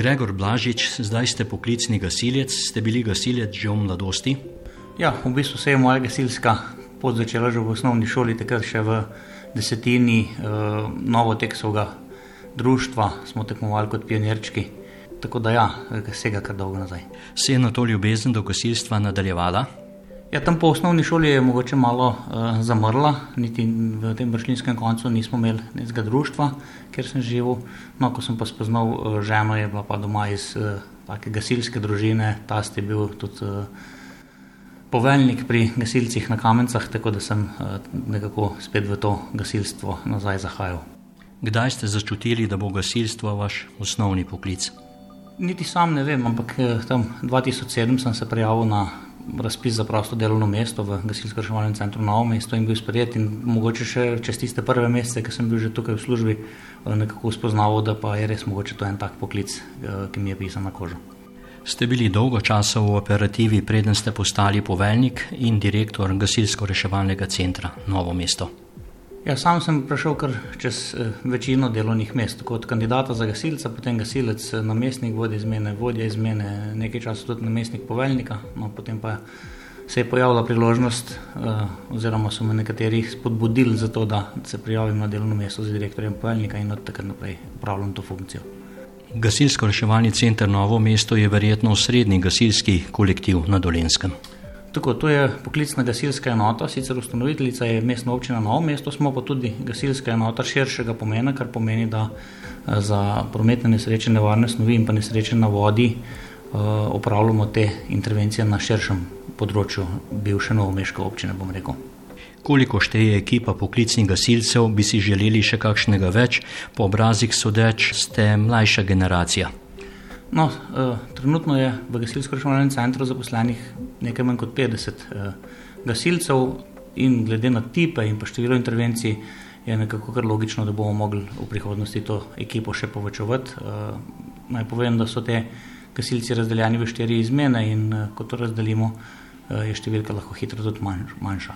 Gregor Blažič, zdaj ste poklicni gasilec, ste bili gasilec že v mladosti? Ja, v bistvu se je moja gasilska pot začela že v osnovni šoli, takrat še v desetini uh, novoteksovega društva smo tekmovali kot pionirčki. Tako da ja, vsega kar dolgo nazaj. Se je na to ljubezen do gasilstva nadaljevala? Ja, tam po osnovni šoli je mogoče malo uh, zamrla, niti v tem vršljinskem koncu nismo imeli nekega društva, kjer sem živel. No, ko sem pa spoznal uh, ženo, je bila pa doma iz uh, take gasilske družine, ta ste bil tudi uh, poveljnik pri gasilcih na kamencah, tako da sem uh, nekako spet v to gasilstvo nazaj zahajal. Kdaj ste začutili, da bo gasilstvo vaš osnovni poklic? Niti sam ne vem, ampak tam 2007 sem se prijavil na razpis za prosto delovno mesto v gasilsko-reševalnem centru Novo mesto in bil sprejet. In mogoče še čez tiste prve mesece, ki sem bil že tukaj v službi, eh, nekako spoznal, da pa je res mogoče to en tak poklic, eh, ki mi je pisan na kožo. Ste bili dolgo časa v operativi, preden ste postali poveljnik in direktor gasilsko-reševalnega centra Novo mesto. Ja, sam sem prišel kar čez eh, večino delovnih mest, kot kandidata za gasilca, potem gasilec, eh, namestnik vodje izmene, vodja izmene, nekaj časa tudi namestnik poveljnika. No, potem pa se je pojavila priložnost, eh, oziroma so me nekateri spodbudili za to, da se prijavim na delovno mesto za direktorjem poveljnika in od takrat naprej upravljam to funkcijo. Gasilsko-reševalni center Novo mesto je verjetno srednji gasilski kolektiv na Dolenskem. Tako, to je poklicna gasilska enota, sicer ustanoviteljica je mestna občina Novo mesto, smo pa tudi gasilska enota širšega pomena, kar pomeni, da eh, za prometne nesreče, nevarne snovi in pa nesreče na vodi eh, te intervencije na širšem področju bivše novomeške občine, bom rekel. Koliko šteje ekipa poklicnih gasilcev, bi si želeli še kakšnega več, po obrazih sodeč ste mlajša generacija? No, uh, trenutno je v gasilsko-reševalnem centru zaposlenih nekaj manj kot 50 uh, eh, gasilcev, in glede na tipe in pa število intervencij, je nekako kar logično, da bomo mogli v prihodnosti to ekipo še povečevati. Uh, naj povem, da so te gasilci razdeljeni v štiri izmene, in uh, ko to razdelimo, uh, je številka lahko hitro tudi manj, manjša.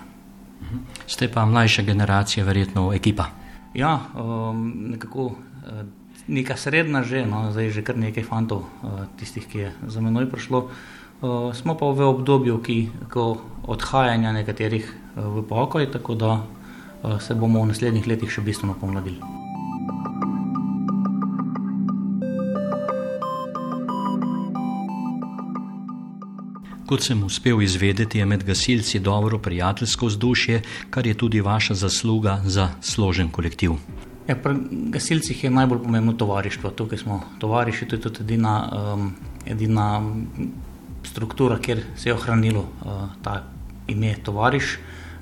Mhm. Ste pa mlajša generacija, verjetno ekipa. Ja, um, nekako. Uh, neka srednja že, no, zdaj že kar nekaj fantov, uh, tistih, ki je za menoj prišlo. Uh, smo pa v obdobju, ki ko odhajanja nekaterih uh, v pokoj, tako da se bomo v naslednjih letih še bistveno pomladili. Kot sem uspel izvedeti, je med gasilci dobro prijateljsko vzdušje, kar je tudi vaša zasluga za složen kolektiv. Ja, pri gasilcih je najbolj pomembno tovarištvo. Tukaj smo tovariši, to je tudi edina, um, edina struktura, kjer se je ohranilo uh, ta ime tovariš.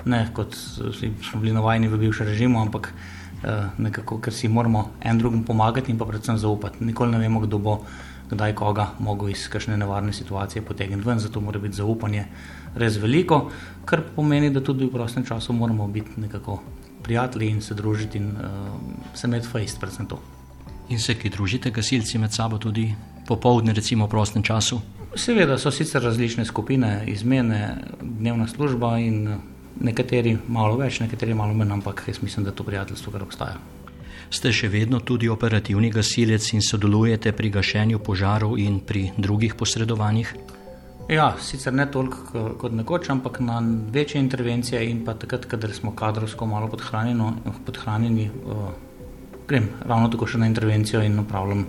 Ne kot smo bili navajeni v bivšem režimu, ampak uh, nekako, ker si moramo en drugim pomagati in pa predvsem zaupati. Nikoli ne vemo, kdo bo kdaj koga mogel iz kakšne nevarne situacije potegniti ven, zato mora biti zaupanje res veliko, kar pomeni, da tudi v prostem času moramo biti nekako prijatelji in se družiti in uh, se imeti fejst, predvsem to. In se ki družite, gasilci med sabo tudi popoldne, recimo v prostem času? Seveda so sicer različne skupine, izmene, dnevna služba in nekateri malo več, nekateri malo manj, ampak jaz mislim, da to prijateljstvo kar obstaja. Ste še vedno tudi operativni gasilec in sodelujete pri gašenju požarov in pri drugih posredovanjih? Ja, sicer ne toliko kot nekoč, ampak na večje intervencije in pa takrat, kadar smo kadrovsko malo podhranjeni, uh, grem ravno tako še na intervencijo in upravljam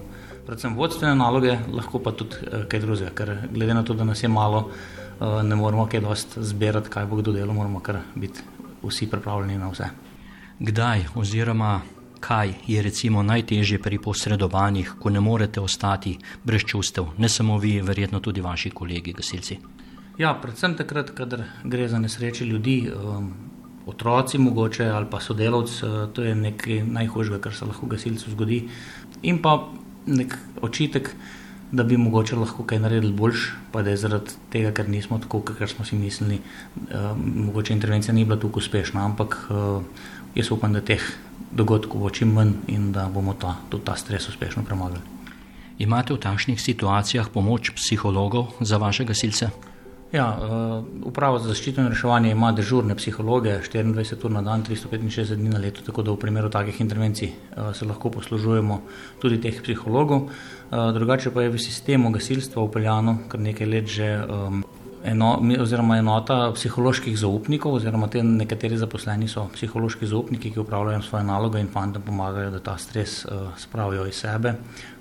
predvsem vodstvene naloge, lahko pa tudi uh, kaj drugega, ker glede na to, da nas je malo, uh, ne moramo kaj dost zbirati, kaj bo kdo delo, moramo kar biti vsi pripravljeni na vse. Kdaj oziroma kaj je recimo najtežje pri posredovanjih, ko ne morete ostati brez čustev, ne samo vi, verjetno tudi vaši kolegi, gasilci? Ja, predvsem takrat, kadar gre za nesreče ljudi, um, otroci mogoče ali pa sodelavci, uh, to je nekaj najhujšega, kar se lahko gasilcu zgodi. In pa nek očitek, da bi mogoče lahko kaj naredili boljš, pa da je zaradi tega, ker nismo tako, kot smo si mislili, um, mogoče intervencija ni bila tako uspešna, ampak uh, jaz upam, da teh dogodkov bo čim manj in da bomo ta, tudi ta stres uspešno premagali. Imate v takšnih situacijah pomoč psihologov za vaše gasilce? Ja, uh, uprava za zaščito in reševanje ima dežurne psihologe 24 ur na dan, 365 dni na leto, tako da v primeru takih intervencij uh, se lahko poslužujemo tudi teh psihologov. Uh, drugače pa je v sistemu gasilstva upeljano kar nekaj let že eno, oziroma enota psiholoških zaupnikov, oziroma te nekateri zaposleni so psihološki zaupniki, ki upravljajo svoje naloge in fantom pomagajo, da ta stres uh, spravijo iz sebe.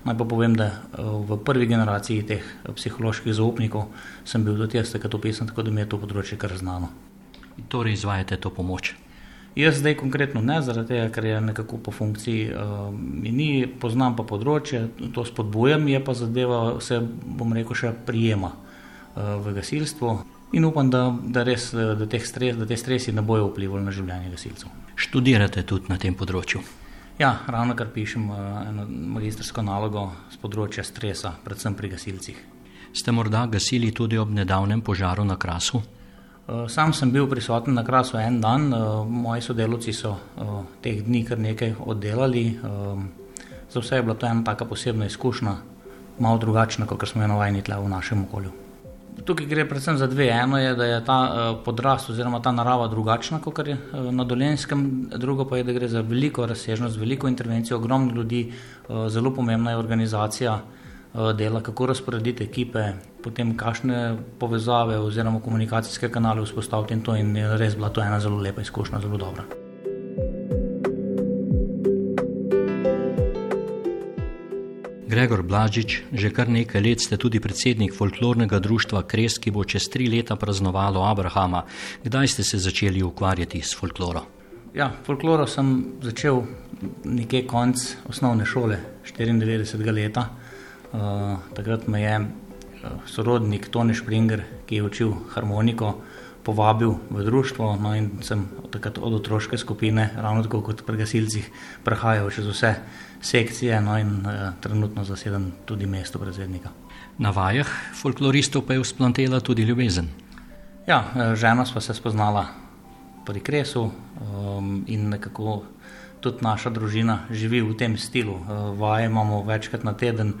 Naj pa povem, da uh, v prvi generaciji teh psiholoških zaupnikov sem bil tudi jaz, tako pisem, tako da mi je to področje kar znano. Torej, izvajate to pomoč? Jaz zdaj konkretno ne, zaradi tega, ker je nekako po funkciji uh, ni, poznam pa področje, to spodbujam, je pa zadeva se, bom rekel, še prijema. Eh, v gasilstvu. In upam, da, da, res, eh, da, stres, da te stresi ne bojo vplivali na življenje gasilcev. Študirate tudi na tem področju? Ja, ravno kar pišem eh, eno magistrsko nalogo z področja stresa, predvsem pri gasilcih. Ste morda gasili tudi ob nedavnem požaru na Krasu? Sam sem bil prisoten na Krasu en dan, moji sodelavci so teh dni kar nekaj oddelali. Za vse je bila to ena taka posebna izkušnja, malo drugačna, kot smo jo navajeni tle v našem okolju. Tukaj gre predvsem za dve. Eno je, da je ta uh, podrast oziroma ta narava drugačna kot je uh, na Dolenskem, drugo pa je, da gre za veliko razsežnost, veliko intervencijo, ogromno ljudi, uh, zelo pomembna je organizacija dela, kako razporediti ekipe, potem kakšne povezave oziroma komunikacijske kanale vzpostaviti in to je res bila to ena zelo lepa izkušnja, zelo dobra. Gregor Blažič, že kar nekaj let ste tudi predsednik folklornega društva Kres, ki bo čez tri leta praznovalo Abrahama. Kdaj ste se začeli ukvarjati s folkloro? Ja, folkloro sem začel nekje konc osnovne šole, 94. leta. Uh, takrat me je uh, sorodnik Tony Springer, ki je učil harmoniko, povabil v društvo. No in sem takrat od otroške skupine, ravno tako kot pri gasilcih, prehajal čez vse sekcije, no in uh, trenutno zasedam tudi mesto predsednika. Na vajah folkloristov pa je vzplantela tudi ljubezen. Ja, eh, žena sva se spoznala pri Kresu um, in nekako tudi naša družina živi v tem stilu. Uh, vaje imamo večkrat na teden,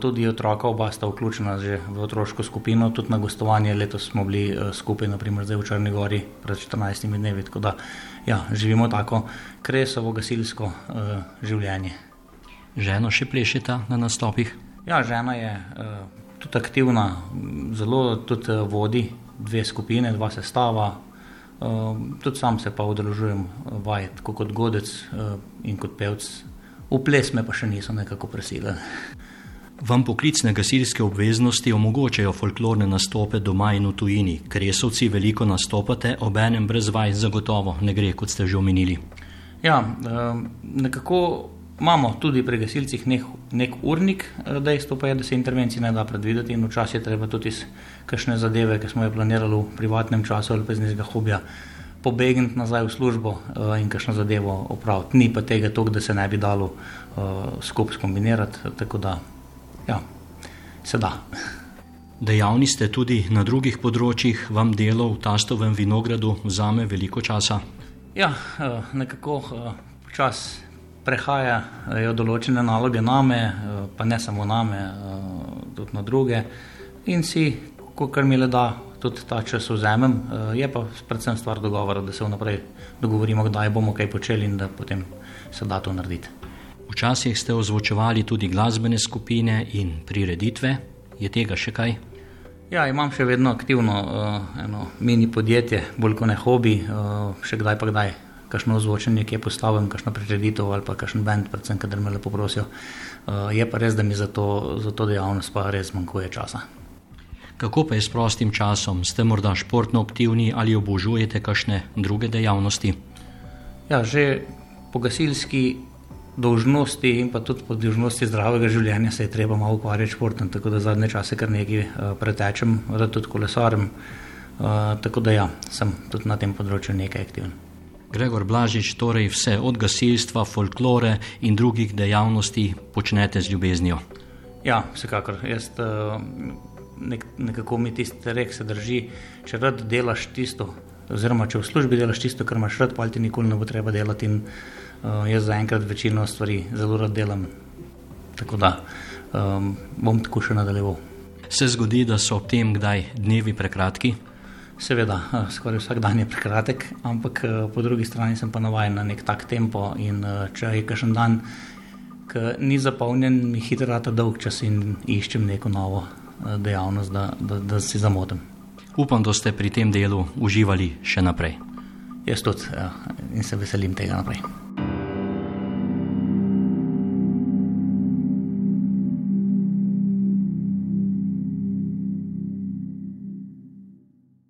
tudi otroka oba sta vključena že v otroško skupino, tudi na gostovanje letos smo bili uh, skupaj, naprimer zdaj v Črni Gori pred 14 dnevi, tako da ja, živimo tako kresovo gasilsko uh, življenje ženo še plešeta na nastopih? Ja, žena je uh, tudi aktivna, zelo tudi vodi dve skupine, dva sestava. Uh, tudi sam se pa udeležujem vaj, tako kot godec uh, in kot pevc. V ples me pa še niso nekako presilili. Vam poklicne gasilske obveznosti omogočajo folklorne nastope doma in v tujini. Kresovci veliko nastopate, obenem brez vaj zagotovo ne gre, kot ste že omenili. Ja, nekako Imamo tudi pri gasilcih nek, nek urnik, eh, dejstvo pa je, da se intervencij ne da predvideti in včasih je treba tudi iz kakšne zadeve, ki smo jo planirali v privatnem času ali pa iz nekega hobija, pobegniti nazaj v službo uh, in kakšno zadevo opraviti. Ni pa tega toliko, da se ne bi dalo uh, skupaj skombinirati, tako da ja, se da. Dejavni ste tudi na drugih področjih, vam delo v Tastovem vinogradu vzame veliko časa? Ja, uh, nekako uh, čas prehajajo določene naloge name, eh, pa ne samo name, eh, tudi na druge. In si, kar mi le da, tudi ta čas vzamem. Eh, je pa predvsem stvar dogovora, da se vnaprej dogovorimo, kdaj bomo kaj počeli in da potem se da to narediti. Včasih ste ozvočevali tudi glasbene skupine in prireditve. Je tega še kaj? Ja, imam še vedno aktivno uh, eno mini podjetje, bolj kot ne hobi, uh, še kdaj pa kdaj kakšno ozvočenje, ki je postavljen, kakšno prireditev ali pa kakšen bend, predvsem, kader me lepo prosijo. Uh, je pa res, da mi za to, za to dejavnost pa res manjkuje časa. Kako pa je s prostim časom? Ste morda športno aktivni ali obožujete kakšne druge dejavnosti? Ja, že po gasilski dolžnosti in pa tudi po dolžnosti zdravega življenja se je treba malo ukvarjati športom, tako da zadnje čase kar nekaj uh, pretečem, rad tudi kolesarem. Uh, tako da ja, sem tudi na tem področju nekaj aktiven. Gregor Blažič, torej vse od gasilstva, folklore in drugih dejavnosti počnete z ljubeznijo. Ja, vsekakor. Jaz eh, nek, nekako mi tisti rek se drži, če rad delaš tisto, oziroma če v službi delaš tisto, kar imaš rad, pa ti nikoli ne bo treba delati. In, uh, jaz zaenkrat večino stvari zelo rad delam. Tako da um, bom tako še nadaljeval. Se zgodi, da so ob tem kdaj dnevi prekratki? Seveda, skoraj vsak dan je prekratek, ampak po drugi strani sem pa navaden na nek tak tempo in če je kakšen dan, ki ni zapolnjen, mi hitro rata dolg čas in iščem neko novo dejavnost, da, da, da si zamotim. Upam, da ste pri tem delu uživali še naprej. Jaz tudi ja, in se veselim tega naprej.